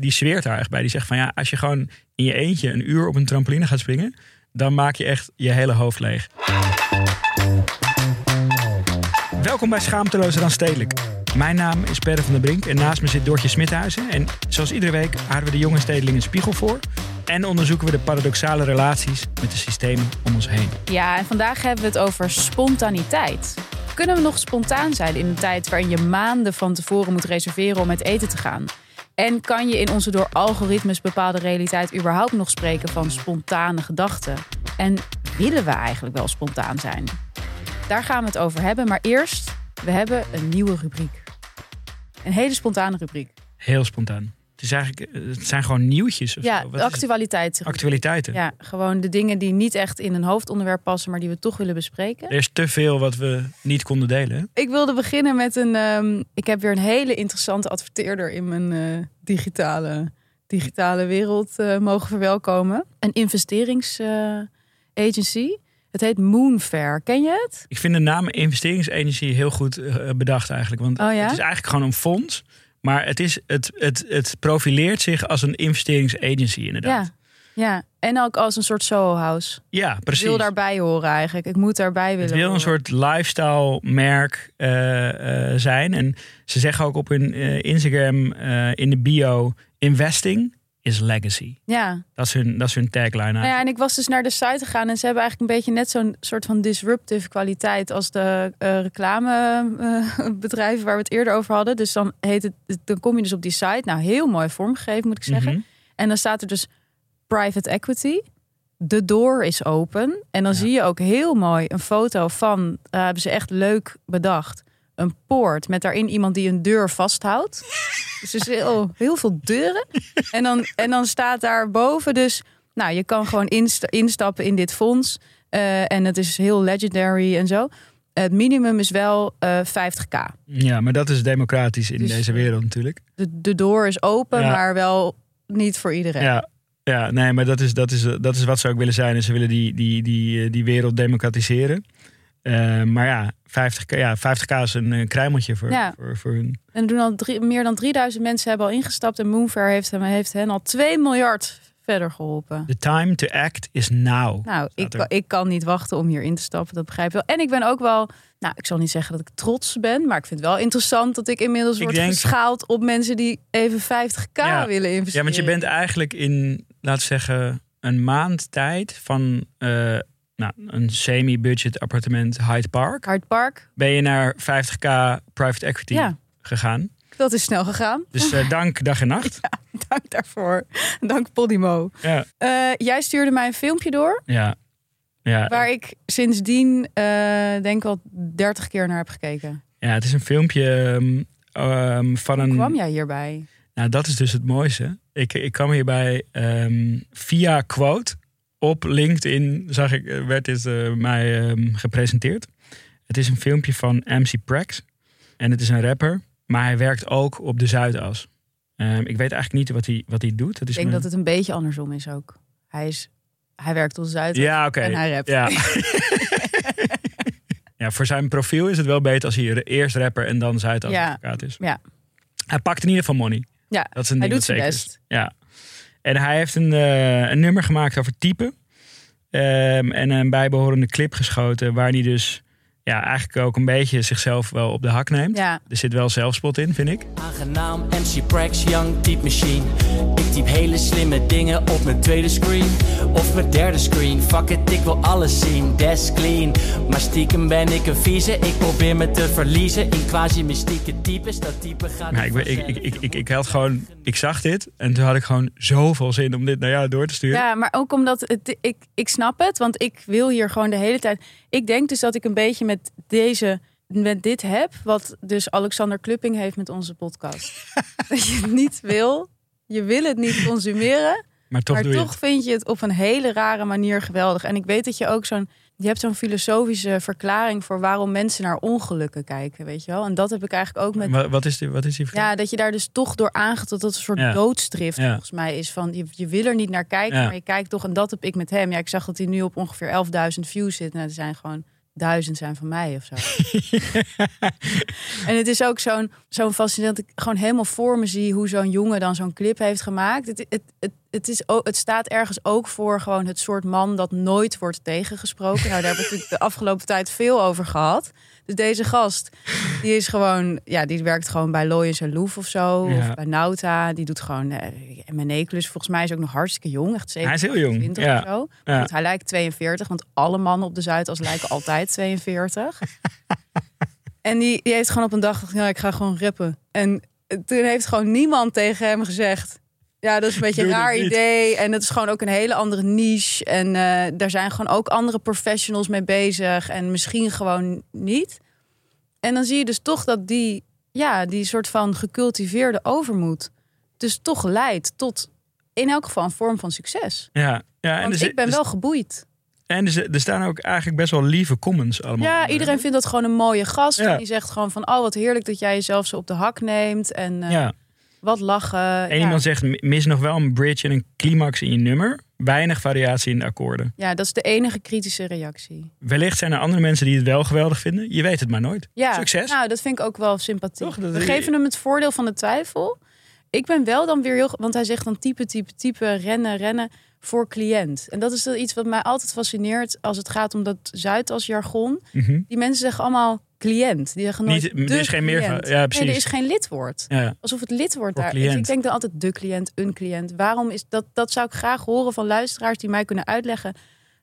Die zweert daar echt bij. Die zegt van ja, als je gewoon in je eentje een uur op een trampoline gaat springen, dan maak je echt je hele hoofd leeg. Welkom bij Schaamteloos dan Stedelijk. Mijn naam is Perre van der Brink en naast me zit Doortje Smithuizen. En zoals iedere week houden we de jonge stedeling een spiegel voor. En onderzoeken we de paradoxale relaties met de systemen om ons heen. Ja, en vandaag hebben we het over spontaniteit. Kunnen we nog spontaan zijn in een tijd waarin je maanden van tevoren moet reserveren om met eten te gaan? En kan je in onze door algoritmes bepaalde realiteit überhaupt nog spreken van spontane gedachten? En willen we eigenlijk wel spontaan zijn? Daar gaan we het over hebben, maar eerst, we hebben een nieuwe rubriek. Een hele spontane rubriek. Heel spontaan. Het, is eigenlijk, eh, het zijn gewoon nieuwtjes. Of Ja, zo. Wat de is het? actualiteit. Actualiteiten. Ja, gewoon de dingen die niet echt in een hoofdonderwerp passen, maar die we toch willen bespreken. Er is te veel wat we niet konden delen. Ik wilde beginnen met een. ehm, ik heb weer een hele interessante adverteerder in mijn eh, digitale, digitale wereld eh, mogen verwelkomen. Een investeringsagency. het heet Moonfair. Ken je het? Ik vind de naam investeringsenergie heel goed bedacht eigenlijk. Want Oh ja? het is eigenlijk gewoon een fonds. Maar het, is, het, het, het profileert zich als een investeringsagency inderdaad. Ja. ja. En ook als een soort Soho House. Ja, Ik precies. wil daarbij horen eigenlijk. Ik moet daarbij willen Het wil een soort lifestyle merk eh, eh, zijn. En ze zeggen ook op hun eh, Instagram in de bio: investing is legacy. Ja. Dat is hun, dat is hun tagline. Nou ja, en ik was dus naar de site gegaan en ze hebben eigenlijk een beetje net zo'n soort van disruptive kwaliteit als de eh, reclamebedrijven waar we het eerder over hadden. Dus dan heet het, dan kom je dus op die site. Nou, heel mooi vormgegeven moet ik zeggen. Mhm. En dan staat er dus private equity. De door is open. En dan Ja. zie je ook heel mooi een foto van, eh, hebben ze echt leuk bedacht. Een poort met daarin iemand die een deur vasthoudt. Dus er is heel, heel veel deuren. En dan, en dan staat daar boven dus, nou, je kan gewoon insta- instappen in dit fonds. Eh, en het is heel legendary en zo. Het minimum is wel eh 50k. Ja, maar dat is democratisch in Dus, deze wereld natuurlijk. De, de door is open, Ja. maar wel niet voor iedereen. Ja, ja nee, maar dat is, dat, is, dat is wat ze ook willen zijn. En ze willen die, die, die, eh, die wereld democratiseren. Eh, maar ja 50k, ja, 50k is een eh, kruimeltje voor, Ja. voor, voor hun. En doen al drie, meer dan 3000 mensen hebben al ingestapt. En Moonfair heeft, hem, heeft hen al 2 miljard verder geholpen. The time to act is now. Nou, ik, er. kan- ik kan niet wachten om hier in te stappen. Dat begrijp je wel. En ik ben ook wel, nou, ik zal niet zeggen dat ik trots ben. Maar ik vind het wel interessant dat ik inmiddels Ik word denk- geschaald op mensen die even 50k Ja. willen investeren. Ja, want je bent eigenlijk in, laten we zeggen, een maand tijd van eh, nou, een semi-budget appartement Hyde Park. Hard Park, Ben je naar 50k private equity Ja. gegaan. dat is snel gegaan. Dus eh, dank dag en nacht. Dank daarvoor. Dank Podimo. Ja, Eh, jij stuurde mij een filmpje door. ja. ja. Waar ik sindsdien eh, denk wel 30 keer naar heb gekeken. ja het is een filmpje ehm, ehm, van Hoe een... kwam jij hierbij? Nou, dat is dus het mooiste. Ik, ik kwam hierbij ehm, via quote. Op LinkedIn zag ik, eh, werd dit eh, mij ehm, gepresenteerd. Het is een filmpje van MC Prax. En het is een rapper. Maar hij werkt ook op de Zuidas. Ehm, ik weet eigenlijk niet wat hij, wat hij doet. Is Ik denk dat het een beetje andersom is ook. Hij, is, hij werkt tot Zuid Ja, oké. en hij rapt. Ja. ja, voor zijn profiel is het wel beter als hij eerst rapper en dan Zuidas-advocaat is. Ja. Hij pakt in ieder geval money. Ja, Dat is een hij ding doet zijn is. best. Ja. En hij heeft een, eh, een nummer gemaakt over typen. Ehm, en een bijbehorende clip geschoten waar hij dus ja, eigenlijk ook een beetje zichzelf wel op de hak neemt. Ja. Er zit wel zelfspot in, vind ik. Aangenaam MC Prax, Young Type Machine. Ik typ hele slimme dingen op mijn tweede screen. Of mijn derde screen. Fuck it, ik wil alles zien. Des clean. Maar stiekem ben ik een vieze. Ik probeer me te verliezen in quasi-mystieke types. Dat type gaat Maar ik, ik, ik, ik, ik, ik had gewoon, ik zag dit en toen had ik gewoon zoveel zin om dit naar jou door te sturen. Ja, maar ook omdat het, ik, ik snap het, want ik wil hier gewoon de hele tijd. Ik denk dus dat ik een beetje met deze, met dit heb, wat dus Alexander Klupping heeft met onze podcast. dat je het niet wil, je wil het niet consumeren, maar toch maar vind je het op een hele rare manier geweldig. En ik weet dat je ook zo'n, je hebt zo'n filosofische verklaring voor waarom mensen naar ongelukken kijken, weet je wel. En dat heb ik eigenlijk ook met Wa- Wat is die, wat is die verklaring? ja, dat je daar dus toch door aangaat dat een soort Ja. doodsdrift Ja. volgens mij is. Van je, je wil er niet naar kijken, Ja. maar je kijkt toch. En dat heb ik met hem. Ja, ik zag dat hij nu op ongeveer 11.000 views zit. Nou, er zijn gewoon duizend zijn van mij of zo. en het is ook zo'n zo'n fascinerend. Ik gewoon helemaal voor me zie hoe zo'n jongen dan zo'n clip heeft gemaakt. Het, het, het, het, is ook, het staat ergens ook voor gewoon het soort man dat nooit wordt tegengesproken. Nou, daar hebben we de afgelopen tijd veel over gehad. Dus deze gast, die is gewoon, ja, die werkt gewoon bij Loyens en Loef of zo. Ja. Of bij Nauta. Die doet gewoon M&A-klus. Volgens mij is ook nog hartstikke jong. Echt Hij is heel jong, 27 ja. of zo. Ja. Hij lijkt 42, want alle mannen op de Zuidas lijken altijd 42. en die, die heeft gewoon op een dag gedacht, ja, ik ga gewoon rappen. En toen heeft gewoon niemand tegen hem gezegd... Ja, dat is een beetje een raar idee. En het is gewoon ook een hele andere niche. En eh, daar zijn gewoon ook andere professionals mee bezig. En misschien gewoon niet. En dan zie je dus toch dat die, ja, die soort van gecultiveerde overmoed... dus toch leidt tot in elk geval een vorm van succes. Ja, ja en, Want zi- ik ben er- wel geboeid. en er, zi- er staan ook eigenlijk best wel lieve comments allemaal. Ja, iedereen vindt dat gewoon een mooie gast. Ja. En die zegt gewoon van, oh wat heerlijk dat jij jezelf zo op de hak neemt. En eh, Ja, wat lachen. en ja. iemand zegt, "M- mis nog wel een bridge en een climax in je nummer. Weinig variatie in de akkoorden. ja, dat is de enige kritische reactie. Wellicht zijn er andere mensen die het wel geweldig vinden. Je weet het maar nooit. Ja, Succes. Nou, dat vind ik ook wel sympathiek. Toch? We geven hem het voordeel van de twijfel. Ik ben wel dan weer heel... Want hij zegt dan type, type, type, rennen, rennen voor cliënt. En dat is iets wat mij altijd fascineert als het gaat om dat Zuidas jargon. Mhm. Die mensen zeggen allemaal cliënt. Die nooit Niet- er is geen cliënt. Ja, Nee, precies. er is geen lidwoord. Ja. Alsof het lidwoord Voor daar is. Ik denk dan altijd de cliënt, een cliënt. Waarom is dat? Dat zou ik graag horen van luisteraars die mij kunnen uitleggen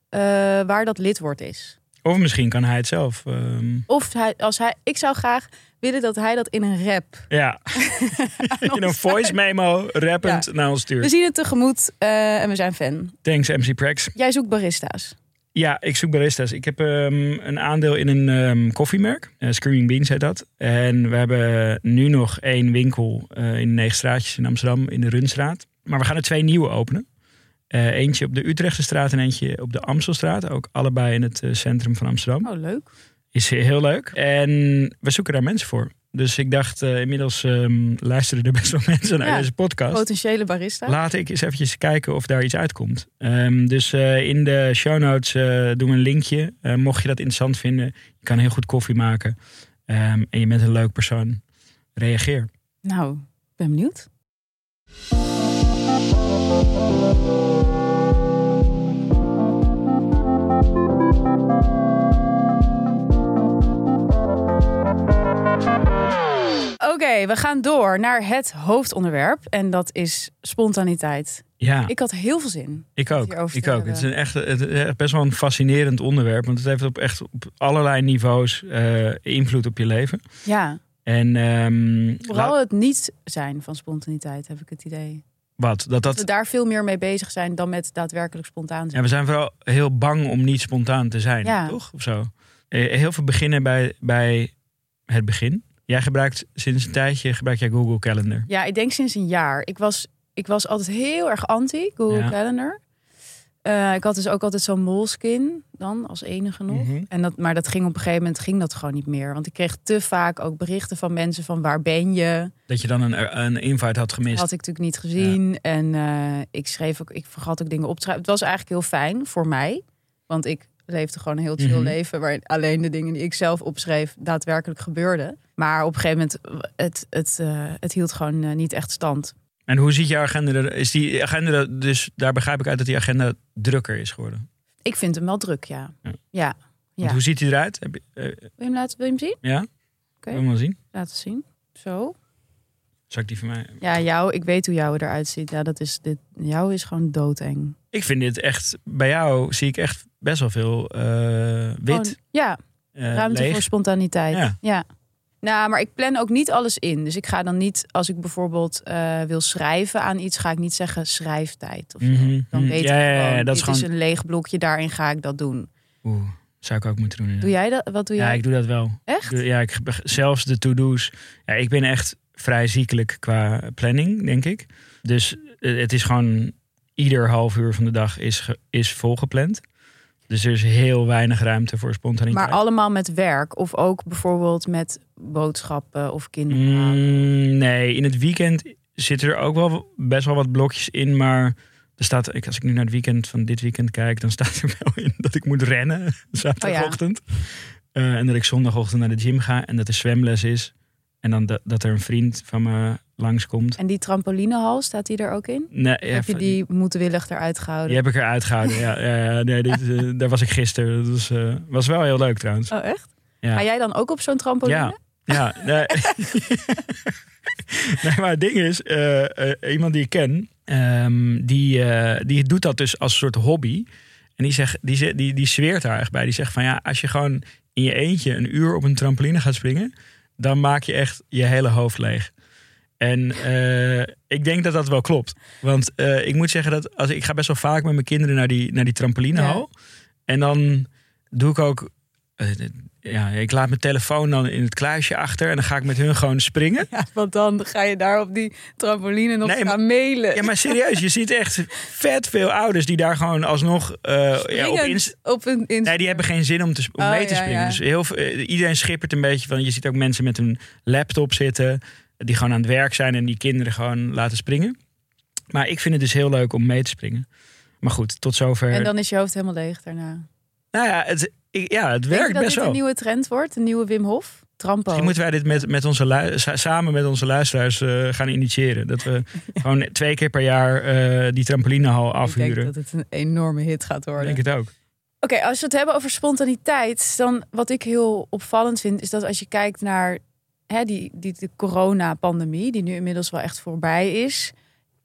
eh, waar dat lidwoord is. Of misschien kan hij het zelf. ehm, Of hij, als hij, ik zou graag willen dat hij dat in een rap. ja, in een voice memo rappend naar ons We stuurt. zien het tegemoet eh, en we zijn fan. Thanks MC Prax. Jij zoekt barista's. Ja, ik zoek baristas. Ik heb ehm, een aandeel in een ehm, koffiemerk. Eh, Screaming Beans heet dat. En we hebben nu nog één winkel eh, in negen straatjes in Amsterdam in de Runstraat. Maar we gaan er twee nieuwe openen. Eh, eentje op de Utrechtse straat en eentje op de Amstelstraat. Ook allebei in het centrum van Amsterdam. Oh, leuk. Is heel leuk. En we zoeken daar mensen voor. Dus ik dacht, eh, inmiddels ehm, luisteren er best wel mensen naar Ja, deze podcast. Potentiële barista. Laat ik eens eventjes kijken of daar iets uitkomt. Ehm, dus eh, in de show notes eh, doen we een linkje. Mocht je dat interessant vinden, je kan heel goed koffie maken. Ehm, en je bent een leuk persoon. Reageer. Nou, ben benieuwd. We gaan door naar het hoofdonderwerp. En dat is spontaniteit. Ja, ik, Ik had heel veel zin. ook. hierover Ik ook. Het is een echt, het best wel een fascinerend onderwerp. Want het heeft op echt op allerlei niveaus eh, invloed op je leven. Ja, En ehm, vooral laat- het niet zijn van spontaniteit heb ik het idee. wat? Dat Dat dat we daar veel meer mee bezig zijn dan met daadwerkelijk spontaan Ja, zijn. we zijn vooral heel bang om niet spontaan te zijn, Ja. toch? Of zo. Eh, Heel veel beginnen bij, bij het begin. Jij gebruikt sinds een tijdje gebruik jij Google Calendar. Ja, ik denk sinds een jaar. Ik was, ik was altijd heel erg anti Google Ja. Calendar. Eh, ik had dus ook altijd zo'n moleskin dan als enige nog. Mhm. En dat, maar dat ging op een gegeven moment ging dat gewoon niet meer. Want ik kreeg te vaak ook berichten van mensen van waar ben je? Dat je dan een, een invite had gemist. Had ik natuurlijk niet gezien. En eh, ik schreef ook, ik vergat ook dingen op te schrijven. Het was eigenlijk heel fijn voor mij. Want ik leefde gewoon een heel chill Mhm. leven. Waarin alleen de dingen die ik zelf opschreef daadwerkelijk gebeurden. Maar op een gegeven moment, het, het, eh, het hield gewoon eh, niet echt stand. En hoe ziet jouw agenda er? Is die agenda dus daar begrijp ik uit dat die agenda drukker is geworden? Ik vind hem wel druk, ja. Ja. Ja, hoe ziet hij eruit? Heb je, eh, Wil je hem, laten, wil je hem zien? ja? Oké. Wil je hem zien? Laten zien. Zo. Zal ik die van mij... Ja, jou, ik weet hoe jou eruit ziet. Ja, dat is dit. Jou is gewoon doodeng. Ik vind dit echt... Bij jou zie ik echt best wel veel eh, wit. ja, eh, ruimte leeg. voor spontaniteit. Ja. Ja. Nou, maar ik plan ook niet alles in. Dus ik ga dan niet, als ik bijvoorbeeld eh, wil schrijven aan iets, ga ik niet zeggen schrijftijd. Of. Mhm, Dan mhm. weet Ja, ik ja, ja, gewoon, dat is dit is gewoon- een leeg blokje, daarin ga ik dat doen. Oeh, zou ik ook moeten doen. ja. Doe jij dat? Wat doe Ja, jij? ik doe dat wel. Echt? Ja, ik, zelfs de to-do's. Ja, ik ben echt vrij ziekelijk qua planning, denk ik. Dus het is gewoon ieder half uur van de dag is, ge- is volgepland. Dus er is heel weinig ruimte voor spontaniteit. Maar allemaal met werk of ook bijvoorbeeld met boodschappen of kinderen. Mm, nee, in het weekend zitten er ook wel best wel wat blokjes in. Maar er staat, ik- als ik nu naar het weekend van dit weekend kijk, dan staat er wel in dat ik moet rennen zaterdagochtend. Eh, en dat ik zondagochtend naar de gym ga en dat er zwemles is. En dan dat, dat er een vriend van me langskomt. En die trampolinehal, staat die er ook in? Nee, ja, heb je die moedwillig eruit gehouden? die heb ik eruit gehouden. ja, nee, dit, eh, daar was ik gisteren. Dat was, eh, was wel heel leuk trouwens. Oh, echt? Ja. Ga jij dan ook op zo'n trampoline? Ja, ja. Nee. nee, maar het ding is, eh, iemand die ik ken, ehm, die, die doet dat dus als een soort hobby. En die, zegt, die, die, die zweert daar echt bij. Die zegt van ja, als je gewoon in je eentje een uur op een trampoline gaat springen, dan maak je echt je hele hoofd leeg. En eh, ik denk dat dat wel klopt. Want eh, ik moet zeggen dat als ik ga best wel vaak met mijn kinderen naar die, naar die trampolinehal. En dan doe ik ook. eh, ja, ik laat mijn telefoon dan in het kluisje achter en dan ga ik met hun gewoon springen. Ja, want dan ga je daar op die trampoline nog Nee, gaan mailen. Ja, maar serieus, je ziet echt vet veel ouders die daar gewoon alsnog ja, op op een Nee, die hebben geen zin om, te, om Oh, mee te springen. ja. Dus heel, iedereen schippert een beetje van. Je ziet ook mensen met een laptop zitten. Die gewoon aan het werk zijn en die kinderen gewoon laten springen. Maar ik vind het dus heel leuk om mee te springen. Maar goed, tot zover. En dan is je hoofd helemaal leeg daarna. Nou ja, het, ik- ja, het Denk je werkt dat best dit wel. een nieuwe trend wordt? Een nieuwe Wim Hof? Trampo. Misschien moeten wij dit met, met onze samen met onze luisteraars eh, gaan initiëren. Dat we gewoon twee keer per jaar eh, die trampolinehal Ik denk afhuren. dat het een enorme hit gaat Ik worden. denk het ook. Oké, als we het hebben over spontaniteit, dan wat ik heel opvallend vind, is dat als je kijkt naar hè, die, die, de coronapandemie, die nu inmiddels wel echt voorbij is.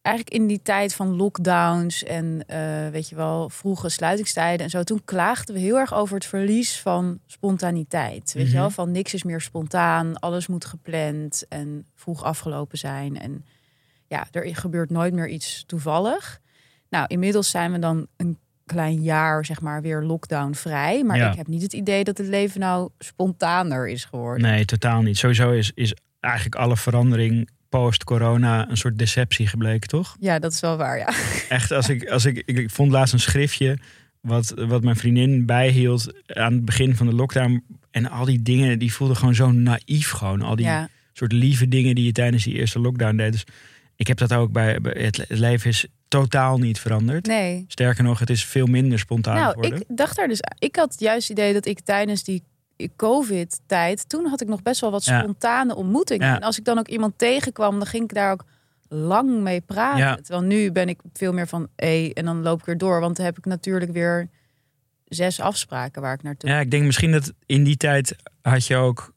Eigenlijk in die tijd van lockdowns en eh, weet je wel, vroege sluitingstijden en zo, toen klaagden we heel erg over het verlies van spontaniteit. Weet je Mhm. wel, van niks is meer spontaan, alles moet gepland en vroeg afgelopen zijn. En ja, er gebeurt nooit meer iets toevallig. Nou, inmiddels zijn we dan een klein jaar, zeg maar, weer lockdown-vrij. Maar Ja. ik heb niet het idee dat het leven nou spontaner is geworden. Nee, totaal niet. Sowieso is, is eigenlijk alle verandering post-corona een soort deceptie gebleken, toch? Ja, dat is wel waar, ja. Echt, als ik, als ik, ik vond laatst een schriftje wat, wat mijn vriendin bijhield aan het begin van de lockdown. En al die dingen, die voelden gewoon zo naïef gewoon. Al die ja. soort lieve dingen die je tijdens die eerste lockdown deed. Dus ik heb dat ook bij, het, leven is totaal niet veranderd. Nee. Sterker nog, het is veel minder spontaan Nou, geworden. ik dacht daar dus. Ik had juist het idee dat ik tijdens die COVID-tijd, toen had ik nog best wel wat Ja. spontane ontmoetingen. Ja. En als ik dan ook iemand tegenkwam, dan ging ik daar ook lang mee praten. Ja. Terwijl nu ben ik veel meer van, hé, en dan loop ik weer door. Want dan heb ik natuurlijk weer zes afspraken waar ik naartoe Ja, ik denk misschien dat in die tijd had je ook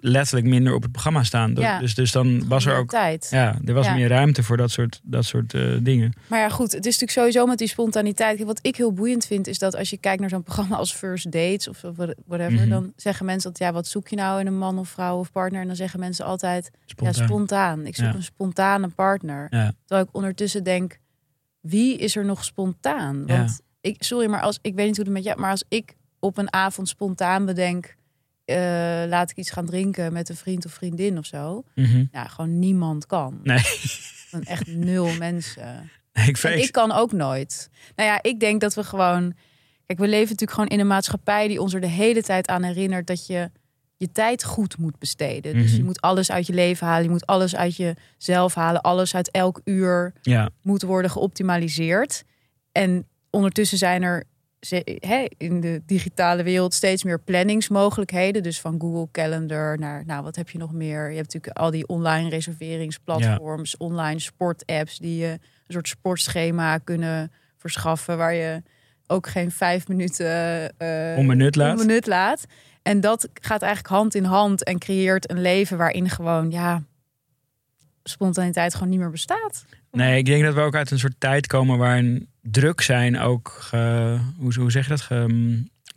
letterlijk minder op het programma staan. Ja. Dus, dus dan was er ook tijd. ja, er was Ja. meer ruimte voor dat soort, dat soort eh, dingen. Maar ja, goed, het is natuurlijk sowieso met die spontaniteit. Wat ik heel boeiend vind, is dat als je kijkt naar zo'n programma als First Dates of whatever, Mhm. dan zeggen mensen dat ja, wat zoek je nou in een man of vrouw of partner? En dan zeggen mensen altijd Spontaan. ja, spontaan. Ik zoek Ja. een spontane partner. Terwijl ik ondertussen denk, wie is er nog spontaan? Want ik, sorry, maar als ik weet niet hoe het met jou, maar als ik op een avond spontaan bedenk, eh, laat ik iets gaan drinken met een vriend of vriendin of zo. Mhm. Ja, gewoon niemand kan. Nee, Gewoon echt nul mensen. ik En vrees. ik kan ook nooit. Nou ja, ik denk dat we gewoon. Kijk, we leven natuurlijk gewoon in een maatschappij die ons er de hele tijd aan herinnert dat je je tijd goed moet besteden. Dus Mhm. je moet alles uit je leven halen, je moet alles uit jezelf halen, alles uit elk uur Ja, moet worden geoptimaliseerd. En ondertussen zijn er ze- hè, in de digitale wereld steeds meer planningsmogelijkheden. Dus van Google Calendar naar, nou, wat heb je nog meer? Je hebt natuurlijk al die online reserveringsplatforms, online sportapps die je een soort sportschema kunnen verschaffen waar je ook geen vijf minuten uh, onbenut laat. onbenut laat. En dat gaat eigenlijk hand in hand en creëert een leven waarin gewoon, ja, spontaniteit gewoon niet meer bestaat. Nee, ik denk dat we ook uit een soort tijd komen waarin druk zijn ook, ge, hoe, hoe zeg je dat,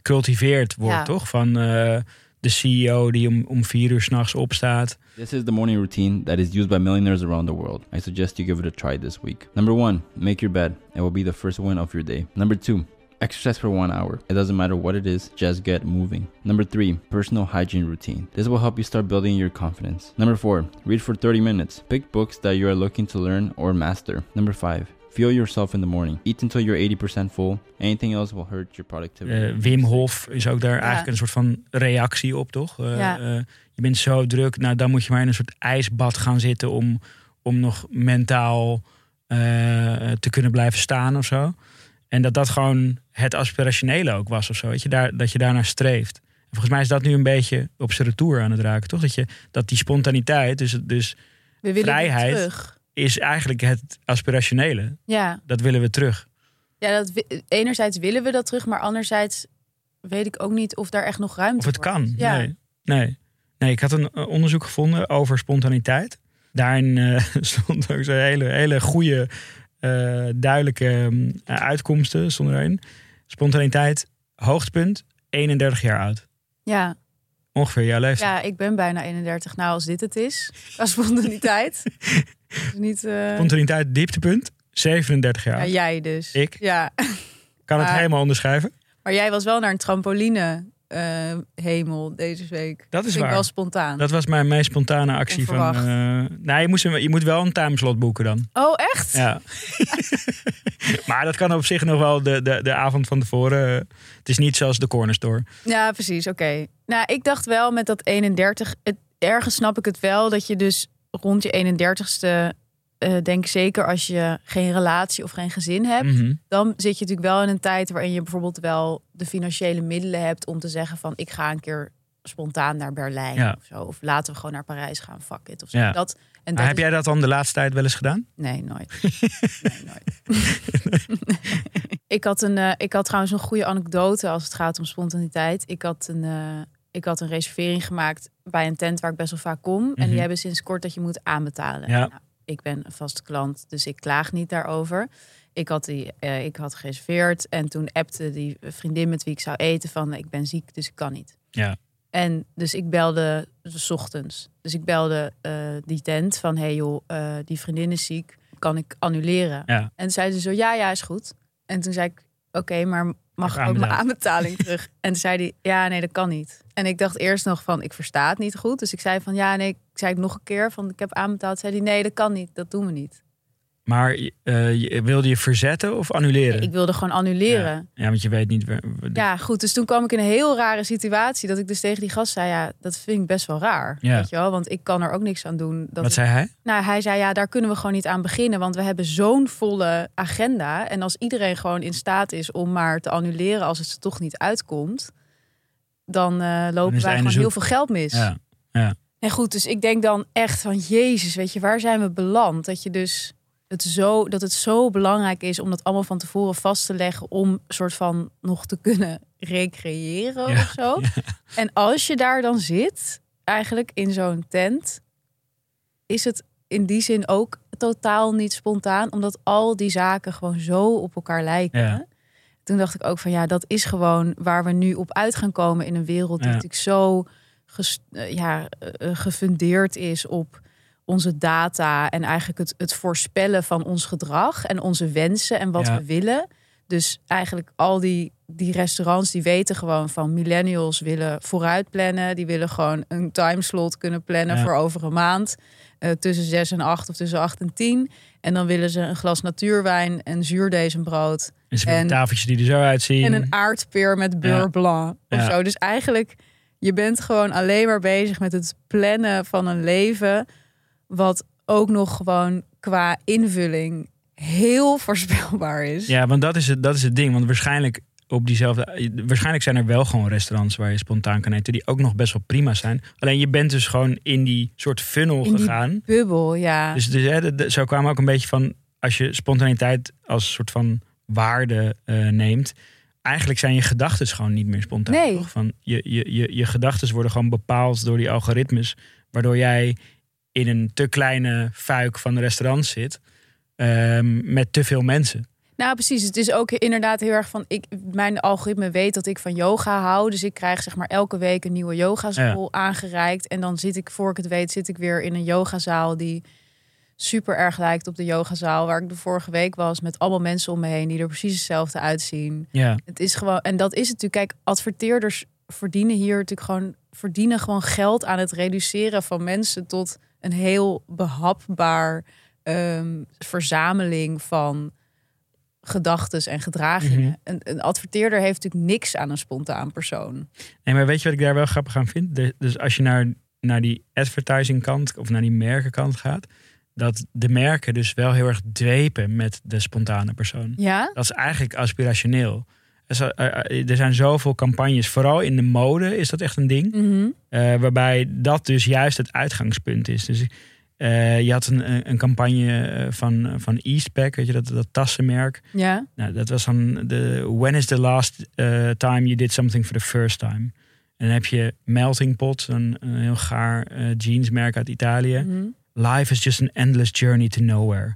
gecultiveerd wordt, Ja. toch? Van eh, de CEO die om, om vier uur s'nachts opstaat. This is the morning routine that is used by millionaires around the world. I suggest you give it a try this week. Number one, make your bed. It will be the first win of your day. Number two, exercise for one hour. It doesn't matter what it is, just get moving. Number three, personal hygiene routine. This will help you start building your confidence. Number four, read for 30 minutes. Pick books that you are looking to learn or master. Number five, fuel yourself in the morning. Eat until you're 80% full. Anything else will hurt your productivity. Eh, Wim Hof is ook daar eigenlijk een soort van reactie op, toch? Eh, Ja. eh, je bent zo druk, nou dan moet je maar in een soort ijsbad gaan zitten om, om nog mentaal eh, te kunnen blijven staan of zo. En dat dat gewoon het aspirationele ook was of zo. Weet je, daar, dat je daarnaar streeft. En volgens mij is dat nu een beetje op zijn retour aan het raken, toch? Dat, je, dat die spontaniteit, dus, dus We willen Vrijheid. terug. Is eigenlijk het aspirationele. Ja, Dat willen we terug. ja dat, enerzijds willen we dat terug, maar anderzijds weet ik ook niet of daar echt nog ruimte Of het voor kan. Ja. Nee. nee. Nee, ik had een eh, onderzoek gevonden over spontaniteit. Daarin eh, stond ook zo'n hele, hele goede, eh, duidelijke mm, uitkomsten. Stond erin. Spontaniteit, hoogtepunt, 31 jaar oud. ja, Ongeveer jouw leeftijd. ja, ik ben bijna 31. Nou, als dit het is, qua spontaniteit. Niet, eh, Spontaniteit, dieptepunt, 37 jaar ja, jij dus. Ik? Ja, Kan het helemaal onderschrijven? maar jij was wel naar een trampoline eh, hemel deze week. Dat is Vind waar. wel spontaan. Dat was mijn meest spontane actie van... Eh nee, je, moest, een- je moet wel een timeslot boeken dan. Oh, echt? Ja. maar dat kan op zich nog wel de, de, de avond van tevoren. Het is niet zoals de corner store. Ja, precies. Oké. Nou, ik dacht wel met dat 31. Het, ergens snap ik het wel dat je dus rond je 31ste. eh denk zeker als je geen relatie of geen gezin hebt. Mhm. Dan zit je natuurlijk wel in een tijd waarin je bijvoorbeeld wel de financiële middelen hebt om te zeggen van ik ga een keer spontaan naar Berlijn Ja. of zo. Of laten we gewoon naar Parijs gaan, fuck it of zo. Ja. Dat, en dat heb is- jij dat dan de laatste tijd wel eens gedaan? Nee, nooit. nee, nooit. ik, had een, eh, ik had trouwens een goede anekdote als het gaat om spontaniteit. Ik had een, eh, ik had een reservering gemaakt bij een tent waar ik best wel vaak kom. En Mhm. die hebben sinds kort dat je moet aanbetalen. Ja. Nou, ik ben een vaste klant, dus ik klaag niet daarover. Ik had, die, eh, ik had gereserveerd en toen appte die vriendin met wie ik zou eten van ik ben ziek, dus ik kan niet. Ja. En dus ik belde 's ochtends. Dus ik belde eh, die tent van hey joh, eh, die vriendin is ziek, kan ik annuleren? Ja. En toen zei ze zo ja, ja is goed. En toen zei ik oké, maar mag ik ook mijn aanbetaling terug? En toen zei hij ja, nee dat kan niet. En ik dacht eerst nog van ik versta het niet goed. Dus ik zei van ja, nee, ik zei het nog een keer van ik heb aanbetaald. Zei hij nee, dat kan niet, dat doen we niet. Maar eh, je, wilde je verzetten of annuleren? Ik wilde gewoon annuleren. Ja, ja, want je weet niet... waar- waar- Ja, goed. Dus toen kwam ik in een heel rare situatie. Dat ik dus tegen die gast zei: Ja, dat vind ik best wel raar. Ja. Weet je wel? Want ik kan er ook niks aan doen. Dat Wat ik- zei hij? Nou, hij zei: Ja, daar kunnen we gewoon niet aan beginnen. Want we hebben zo'n volle agenda. En als iedereen gewoon in staat is om maar te annuleren als het er toch niet uitkomt. Dan eh, lopen wij gewoon zoek. heel veel geld mis. Ja. En goed, dus ik denk dan echt van Jezus, weet je, waar zijn we beland? Dat je dus het zo, dat het zo belangrijk is om dat allemaal van tevoren vast te leggen om soort van nog te kunnen recreëren Ja, of zo. En als je daar dan zit, eigenlijk in zo'n tent, is het in die zin ook totaal niet spontaan, omdat al die zaken gewoon zo op elkaar lijken. Ja. Toen dacht ik ook van ja, dat is gewoon waar we nu op uit gaan komen in een wereld die natuurlijk zo ges- eh, ja, eh, gefundeerd is op onze data en eigenlijk het, het voorspellen van ons gedrag en onze wensen en wat Ja. we willen. Dus eigenlijk al die, die restaurants die weten gewoon van millennials willen vooruit plannen. Die willen gewoon een timeslot kunnen plannen Ja. voor over een maand. eh, tussen 6 en 8 of tussen 8 en 10. En dan willen ze een glas natuurwijn en zuurdezenbrood. En ze En- tafeltjes die er zo uitzien. En een aardpeer met beurre Ja. blanc of zo. Dus eigenlijk, je bent gewoon alleen maar bezig met het plannen van een leven... wat ook nog gewoon qua invulling heel voorspelbaar is. Ja, want dat is, het, dat is het ding. Want waarschijnlijk op diezelfde. Waarschijnlijk zijn er wel gewoon restaurants waar je spontaan kan eten. die ook nog best wel prima zijn. Alleen je bent dus gewoon in die soort funnel In die gegaan. Bubbel, ja. Dus, dus hè, de- de- zo kwamen ook een beetje van. als je spontaniteit als soort van waarde eh, neemt. eigenlijk zijn je gedachten gewoon niet meer spontaan. Nee. Toch? Van je je, je, je gedachten worden gewoon bepaald door die algoritmes. Waardoor jij in een te kleine fuik van een restaurant zit. ehm, met te veel mensen. Nou, precies. Het is ook inderdaad heel erg van. Ik, mijn algoritme weet dat ik van yoga hou. Dus ik krijg zeg maar elke week een nieuwe yogaschool aangereikt. En dan zit ik, voor ik het weet, zit ik weer in een yogazaal die super erg lijkt op de yogazaal waar ik de vorige week was. Met allemaal mensen om me heen die er precies hetzelfde uitzien. Ja, Het is gewoon, en dat is het natuurlijk. Kijk, adverteerders verdienen hier natuurlijk gewoon, verdienen gewoon geld aan het reduceren van mensen tot een heel behapbaar ehm, verzameling van gedachtes en gedragingen. Mhm. een, een adverteerder heeft natuurlijk niks aan een spontaan persoon. nee, maar weet je wat ik daar wel grappig aan vind? Dus als je naar, naar die advertising kant of naar die merkenkant gaat. Dat de merken dus wel heel erg dwepen met de spontane persoon. Ja? Dat is eigenlijk aspirationeel. Er eh, eh, Er zijn zoveel campagnes, vooral in de mode is dat echt een ding. Mhm. Eh, waarbij dat dus juist het uitgangspunt is. Dus je had een, een- campagne van, van Eastpak, weet je, dat, dat tassenmerk. Ja? Nou, dat was dan de When is the last time you did something for the first time? En dan heb je Melting Pot, een, een heel gaar jeansmerk uit Italië. Mhm. Life is just an endless journey to nowhere.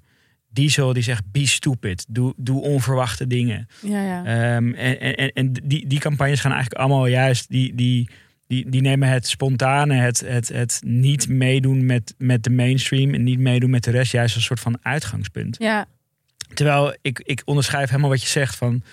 Diesel die zegt be stupid, doe, doe onverwachte dingen. Ja, ja. Ehm, en en, en die, die campagnes gaan eigenlijk allemaal juist, die, die, die, die nemen het spontane, het, het, het niet meedoen met, met de mainstream en niet meedoen met de rest, juist als een soort van uitgangspunt. ja. Terwijl ik, ik onderschrijf helemaal wat je zegt van.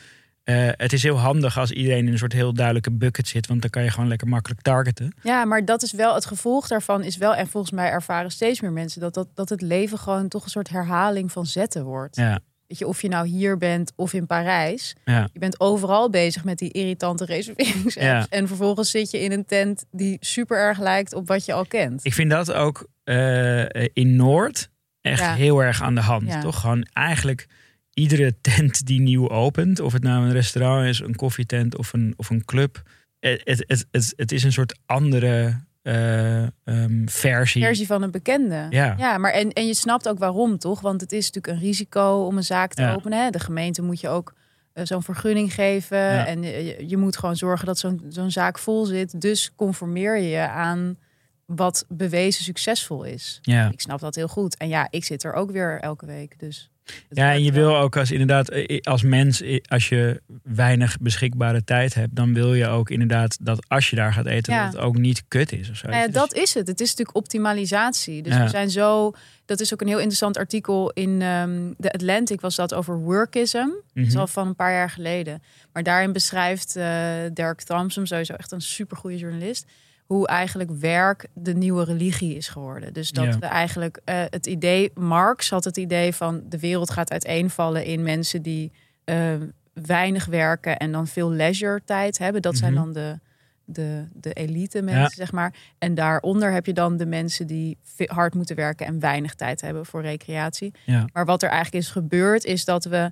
Eh, het is heel handig als iedereen in een soort heel duidelijke bucket zit, want dan kan je gewoon lekker makkelijk targeten. Ja, maar dat is wel het gevolg daarvan is wel, en volgens mij ervaren steeds meer mensen dat, dat, dat het leven gewoon toch een soort herhaling van zetten wordt. Ja, Weet je, of je nou hier bent of in Parijs. ja, Je bent overal bezig met die irritante reserveringsapps. Ja. En vervolgens zit je in een tent die super erg lijkt op wat je al kent. ik vind dat ook eh, in Noord echt Ja. heel erg aan de hand. Toch gewoon eigenlijk iedere tent die nieuw opent, of het nou een restaurant is, een koffietent of een, of een club. Het, het, het, is een soort andere eh, ehm, versie. Versie van een bekende. Ja. ja maar en, en je snapt ook waarom, toch? Want het is natuurlijk een risico om een zaak te Ja. openen. Hè? De gemeente moet je ook eh, zo'n vergunning geven. Ja. En je, je moet gewoon zorgen dat zo'n zo'n zaak vol zit. Dus conformeer je aan wat bewezen succesvol is. Ja. Ik snap dat heel goed. En ja, ik zit er ook weer elke week. Dus Ja, en je wil ook als inderdaad, eh, als mens, eh, als je weinig beschikbare tijd hebt, dan wil je ook inderdaad dat als je daar gaat eten, Ja. dat het ook niet kut is of zo. Nou ja, Dus- dat is het. Het is natuurlijk optimalisatie. Dus Ja. we zijn zo. Dat is ook een heel interessant artikel in ehm The Atlantic was dat over workism. Dat is Mhm. al van een paar jaar geleden. Maar daarin beschrijft eh Dirk Thompson, sowieso echt een supergoeie journalist, hoe eigenlijk werk de nieuwe religie is geworden. Dus dat Ja. we eigenlijk eh, het idee, Marx had het idee van de wereld gaat uiteenvallen in mensen die eh, weinig werken en dan veel leisure tijd hebben. Dat zijn Mhm. dan de, de, de elite mensen, Ja. zeg maar. En daaronder heb je dan de mensen die hard moeten werken en weinig tijd hebben voor recreatie. Ja. Maar wat er eigenlijk is gebeurd, is dat we,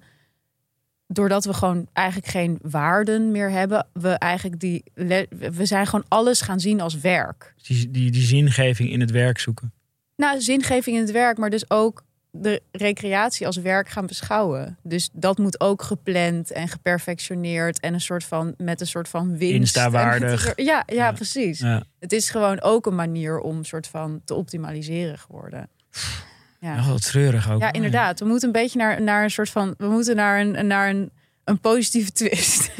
doordat we gewoon eigenlijk geen waarden meer hebben, we eigenlijk die, we zijn gewoon alles gaan zien als werk. die, die, die zingeving in het werk zoeken. Nou, zingeving in het werk, maar dus ook de recreatie als werk gaan beschouwen. Dus dat moet ook gepland en geperfectioneerd en een soort van met een soort van winst. Insta-waardig. Met- Ja, ja, Ja. precies. Ja. Het is gewoon ook een manier om soort van te optimaliseren geworden. Ja. Wel wat treurig ook. Ja, inderdaad. We moeten een beetje naar, naar een soort van. We moeten naar een, naar een, een positieve twist.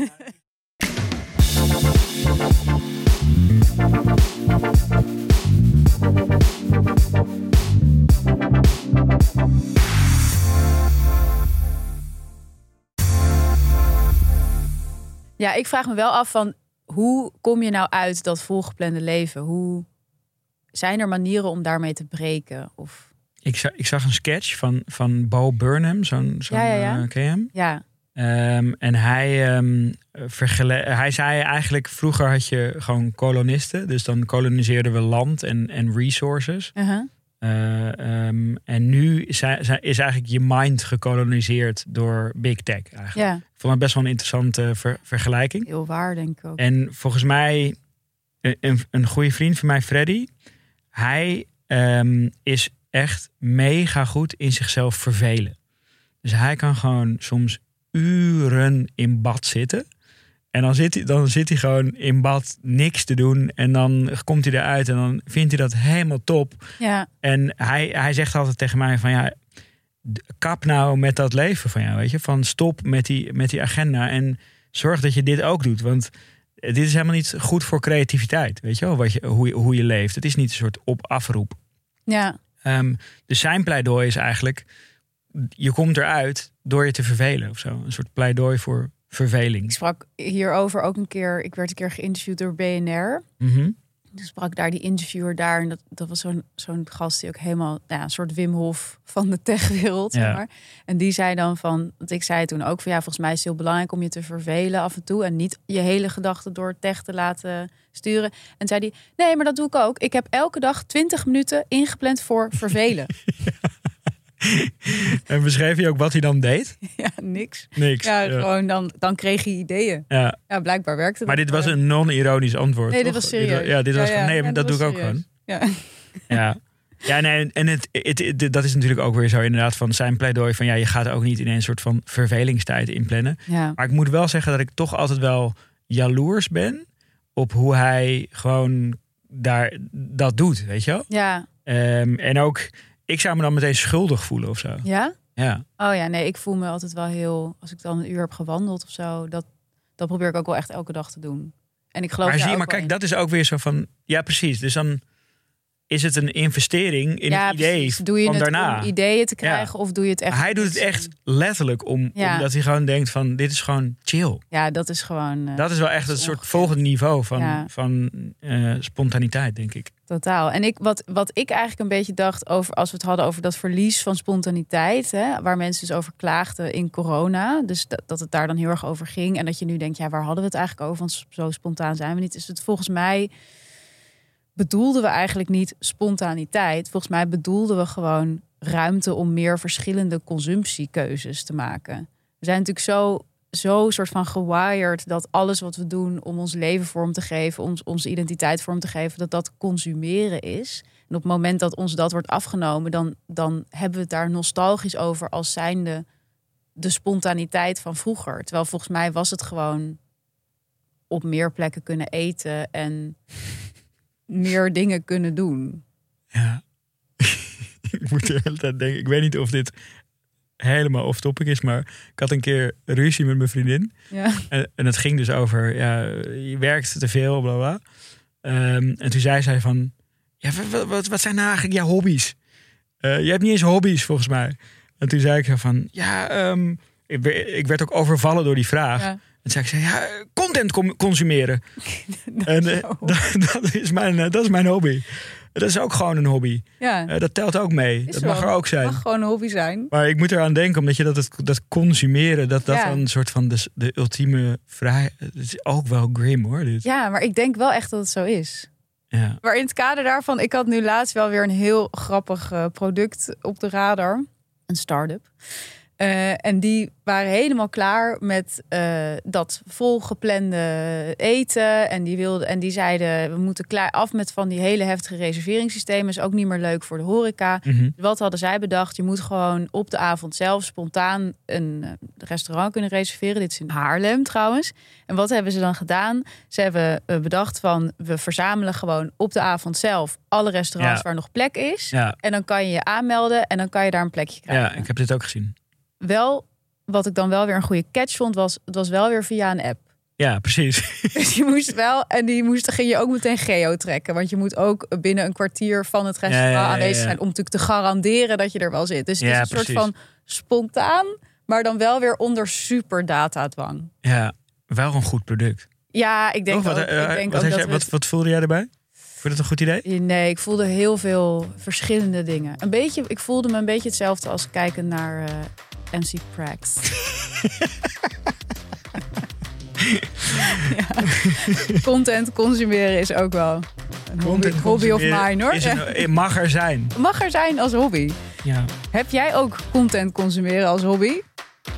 ja, ik vraag me wel af van hoe kom je nou uit dat volgeplande leven? Hoe zijn er manieren om daarmee te breken? Of Ik, zag, ik zag een sketch van, van Bo Burnham, zo'n zo'n Ja, ja, ja. eh, ken ja, Ehm, en hij, vergele- hij zei eigenlijk, vroeger had je gewoon kolonisten. Dus dan koloniseerden we land en, en resources. uh-huh. Eh, ehm, en nu is, is eigenlijk je mind gekoloniseerd door big tech eigenlijk. ja, Ik vond het best wel een interessante ver- vergelijking. heel waar denk ik ook. En volgens mij, een, een, goede vriend van mij, Freddy, hij is echt mega goed in zichzelf vervelen. Dus hij kan gewoon soms uren in bad zitten. En dan zit, hij, dan zit hij gewoon in bad niks te doen. En dan komt hij eruit en dan vindt hij dat helemaal top. Ja, En hij, hij zegt altijd tegen mij van ja, kap nou met dat leven van jou, weet je. Van stop met die, met die agenda en zorg dat je dit ook doet. Want dit is helemaal niet goed voor creativiteit, weet je wel, wat je, hoe, je, hoe je leeft. Het is niet een soort op-afroep. ja, Ehm, dus zijn pleidooi is eigenlijk, je komt eruit door je te vervelen of zo. Een soort pleidooi voor ik verveling. sprak hierover ook een keer. Ik werd een keer geïnterviewd door BNR. Mhm. Toen sprak daar die interviewer daar. En dat, dat was zo'n zo'n gast die ook helemaal nou ja, een soort Wim Hof van de techwereld. Ja. Zeg maar. En die zei dan van, want ik zei toen ook van ja, volgens mij is het heel belangrijk om je te vervelen af en toe. En niet je hele gedachten door tech te laten sturen. En zei hij, nee, maar dat doe ik ook. Ik heb elke dag 20 minuten ingepland voor vervelen. En beschreef je ook wat hij dan deed? ja, niks. Niks. Ja, Ja. gewoon dan, dan kreeg je ideeën. Ja. Ja, blijkbaar werkte Maar dat. dit was een non-ironisch antwoord. Nee, dit was serieus. ja, dit was van ja. nee, Ja, dat, doe ik ook gewoon. Ja. Ja. Ja, nee, en het, het, het- dat is natuurlijk ook weer zo inderdaad van zijn pleidooi van ja, je gaat ook niet in een soort van vervelingstijd inplannen. ja. Maar ik moet wel zeggen dat ik toch altijd wel jaloers ben op hoe hij gewoon daar dat doet, weet je wel? Ja. Ehm, en ook, ik zou me dan meteen schuldig voelen of zo. Ja? Ja, Oh ja, nee, ik voel me altijd wel heel... Als ik dan een uur heb gewandeld of zo... Dat, dat probeer ik ook wel echt elke dag te doen. En ik geloof maar zie je, maar kijk, in. dat is ook weer zo van, ja precies. Dus dan is het een investering in ja, het idee precies. Doe je van het daarna. om ideeën te Ja. krijgen of doe je het echt... hij doet het echt letterlijk om, Ja. omdat hij gewoon denkt van dit is gewoon chill. Ja, dat is gewoon... eh, Dat is wel echt is soort volgende niveau van, van eh, spontaniteit, denk ik. Totaal. En ik, wat, wat ik eigenlijk een beetje dacht over, als we het hadden over dat verlies van spontaniteit, hè, waar mensen dus over klaagden in corona, dus dat, dat het daar dan heel erg over ging en dat je nu denkt, ja, waar hadden we het eigenlijk over? Want zo spontaan zijn we niet. Is het volgens mij bedoelden we eigenlijk niet spontaniteit. Volgens mij bedoelden we gewoon ruimte om meer verschillende consumptiekeuzes te maken. We zijn natuurlijk zo, zo soort van gewired dat alles wat we doen om ons leven vorm te geven, ons, onze identiteit vorm te geven, dat dat consumeren is. En op het moment dat ons dat wordt afgenomen, dan, dan hebben we het daar nostalgisch over als zijnde de spontaniteit van vroeger. Terwijl volgens mij was het gewoon op meer plekken kunnen eten en meer dingen kunnen doen. Ja. ik moet de hele tijd denken. Ik weet niet of dit helemaal off topic is, maar ik had een keer ruzie met mijn vriendin. Ja. En, en het ging dus over, ja, je werkt te veel, bla bla. Ehm, en toen zei zij van, ja, wat, wat, wat zijn nou eigenlijk jouw hobby's? Eh, je hebt niet eens hobby's, volgens mij. En toen zei ik zo van, ja, ehm, ik, werd- ik werd ook overvallen door die vraag. Ja. En zei ik, ja, content consumeren. en eh, dat, dat is mijn, eh, dat is mijn hobby. Dat is ook gewoon een hobby. Ja, Eh, dat telt ook mee. Is dat wel. mag er ook zijn. mag gewoon een hobby zijn. Maar ik moet eraan denken, omdat je dat, het, dat consumeren, dat dat Ja. dan een soort van de, de ultieme vrijheid. Het is ook wel grim hoor. Dit. Ja, maar ik denk wel echt dat het zo is. Ja. Maar in het kader daarvan, ik had nu laatst wel weer een heel grappig product op de radar. Een start-up. Eh, en die waren helemaal klaar met eh, dat volgeplande eten. En die, wilden, en die zeiden, we moeten klaar af met van die hele heftige reserveringssystemen. Is ook niet meer leuk voor de horeca. Mhm. Wat hadden zij bedacht? Je moet gewoon op de avond zelf spontaan een eh, restaurant kunnen reserveren. Dit is in Haarlem trouwens. En wat hebben ze dan gedaan? Ze hebben bedacht van we verzamelen gewoon op de avond zelf alle restaurants Ja. waar nog plek is. Ja. En dan kan je je aanmelden en dan kan je daar een plekje krijgen. ja, ik heb dit ook gezien. Wel, wat ik dan wel weer een goede catch vond, was het was wel weer via een app. Ja, precies. Dus je moest wel, en die moest, ging je ook meteen geo trekken. Want je moet ook binnen een kwartier van het restaurant Ja, ja, ja, aanwezig zijn om natuurlijk te garanderen dat je er wel zit. Dus het Ja, is een soort van spontaan, maar dan wel weer onder super datadwang. Ja, wel een goed product. Ja, ik denk Toch? wat, ook, eh, ik denk wat, ook had dat jij- wat, wat voelde jij erbij? Vond je dat een goed idee? Nee, ik voelde heel veel verschillende dingen. Een beetje, ik voelde me een beetje hetzelfde als kijken naar eh, MC Prax. ja. Content consumeren is ook wel een hobby, of mine hoor. Een, eh, mag er zijn. Mag er zijn als hobby. Ja. Heb jij ook content consumeren als hobby?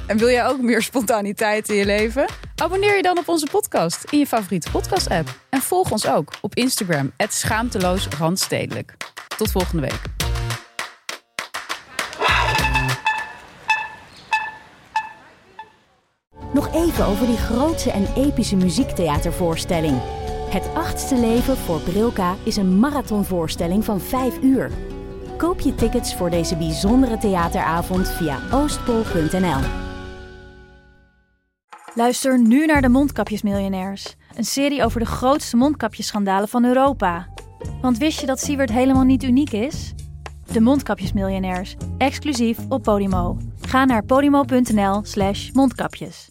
En wil jij ook meer spontaniteit in je leven? Abonneer je dan op onze podcast in je favoriete podcast-app. En volg ons ook op Instagram, schaamteloos randstedelijk. Tot volgende week. Nog even over die grootse en epische muziektheatervoorstelling. Het achtste leven voor Brilka is een marathonvoorstelling van 5 uur. Koop je tickets voor deze bijzondere theateravond via oostpol.nl. Luister nu naar de Mondkapjesmiljonairs. Een serie over de grootste mondkapjesschandalen van Europa. Want wist je dat Siewert helemaal niet uniek is? De Mondkapjesmiljonairs, exclusief op Podimo. Ga naar podimo.nl slash mondkapjes.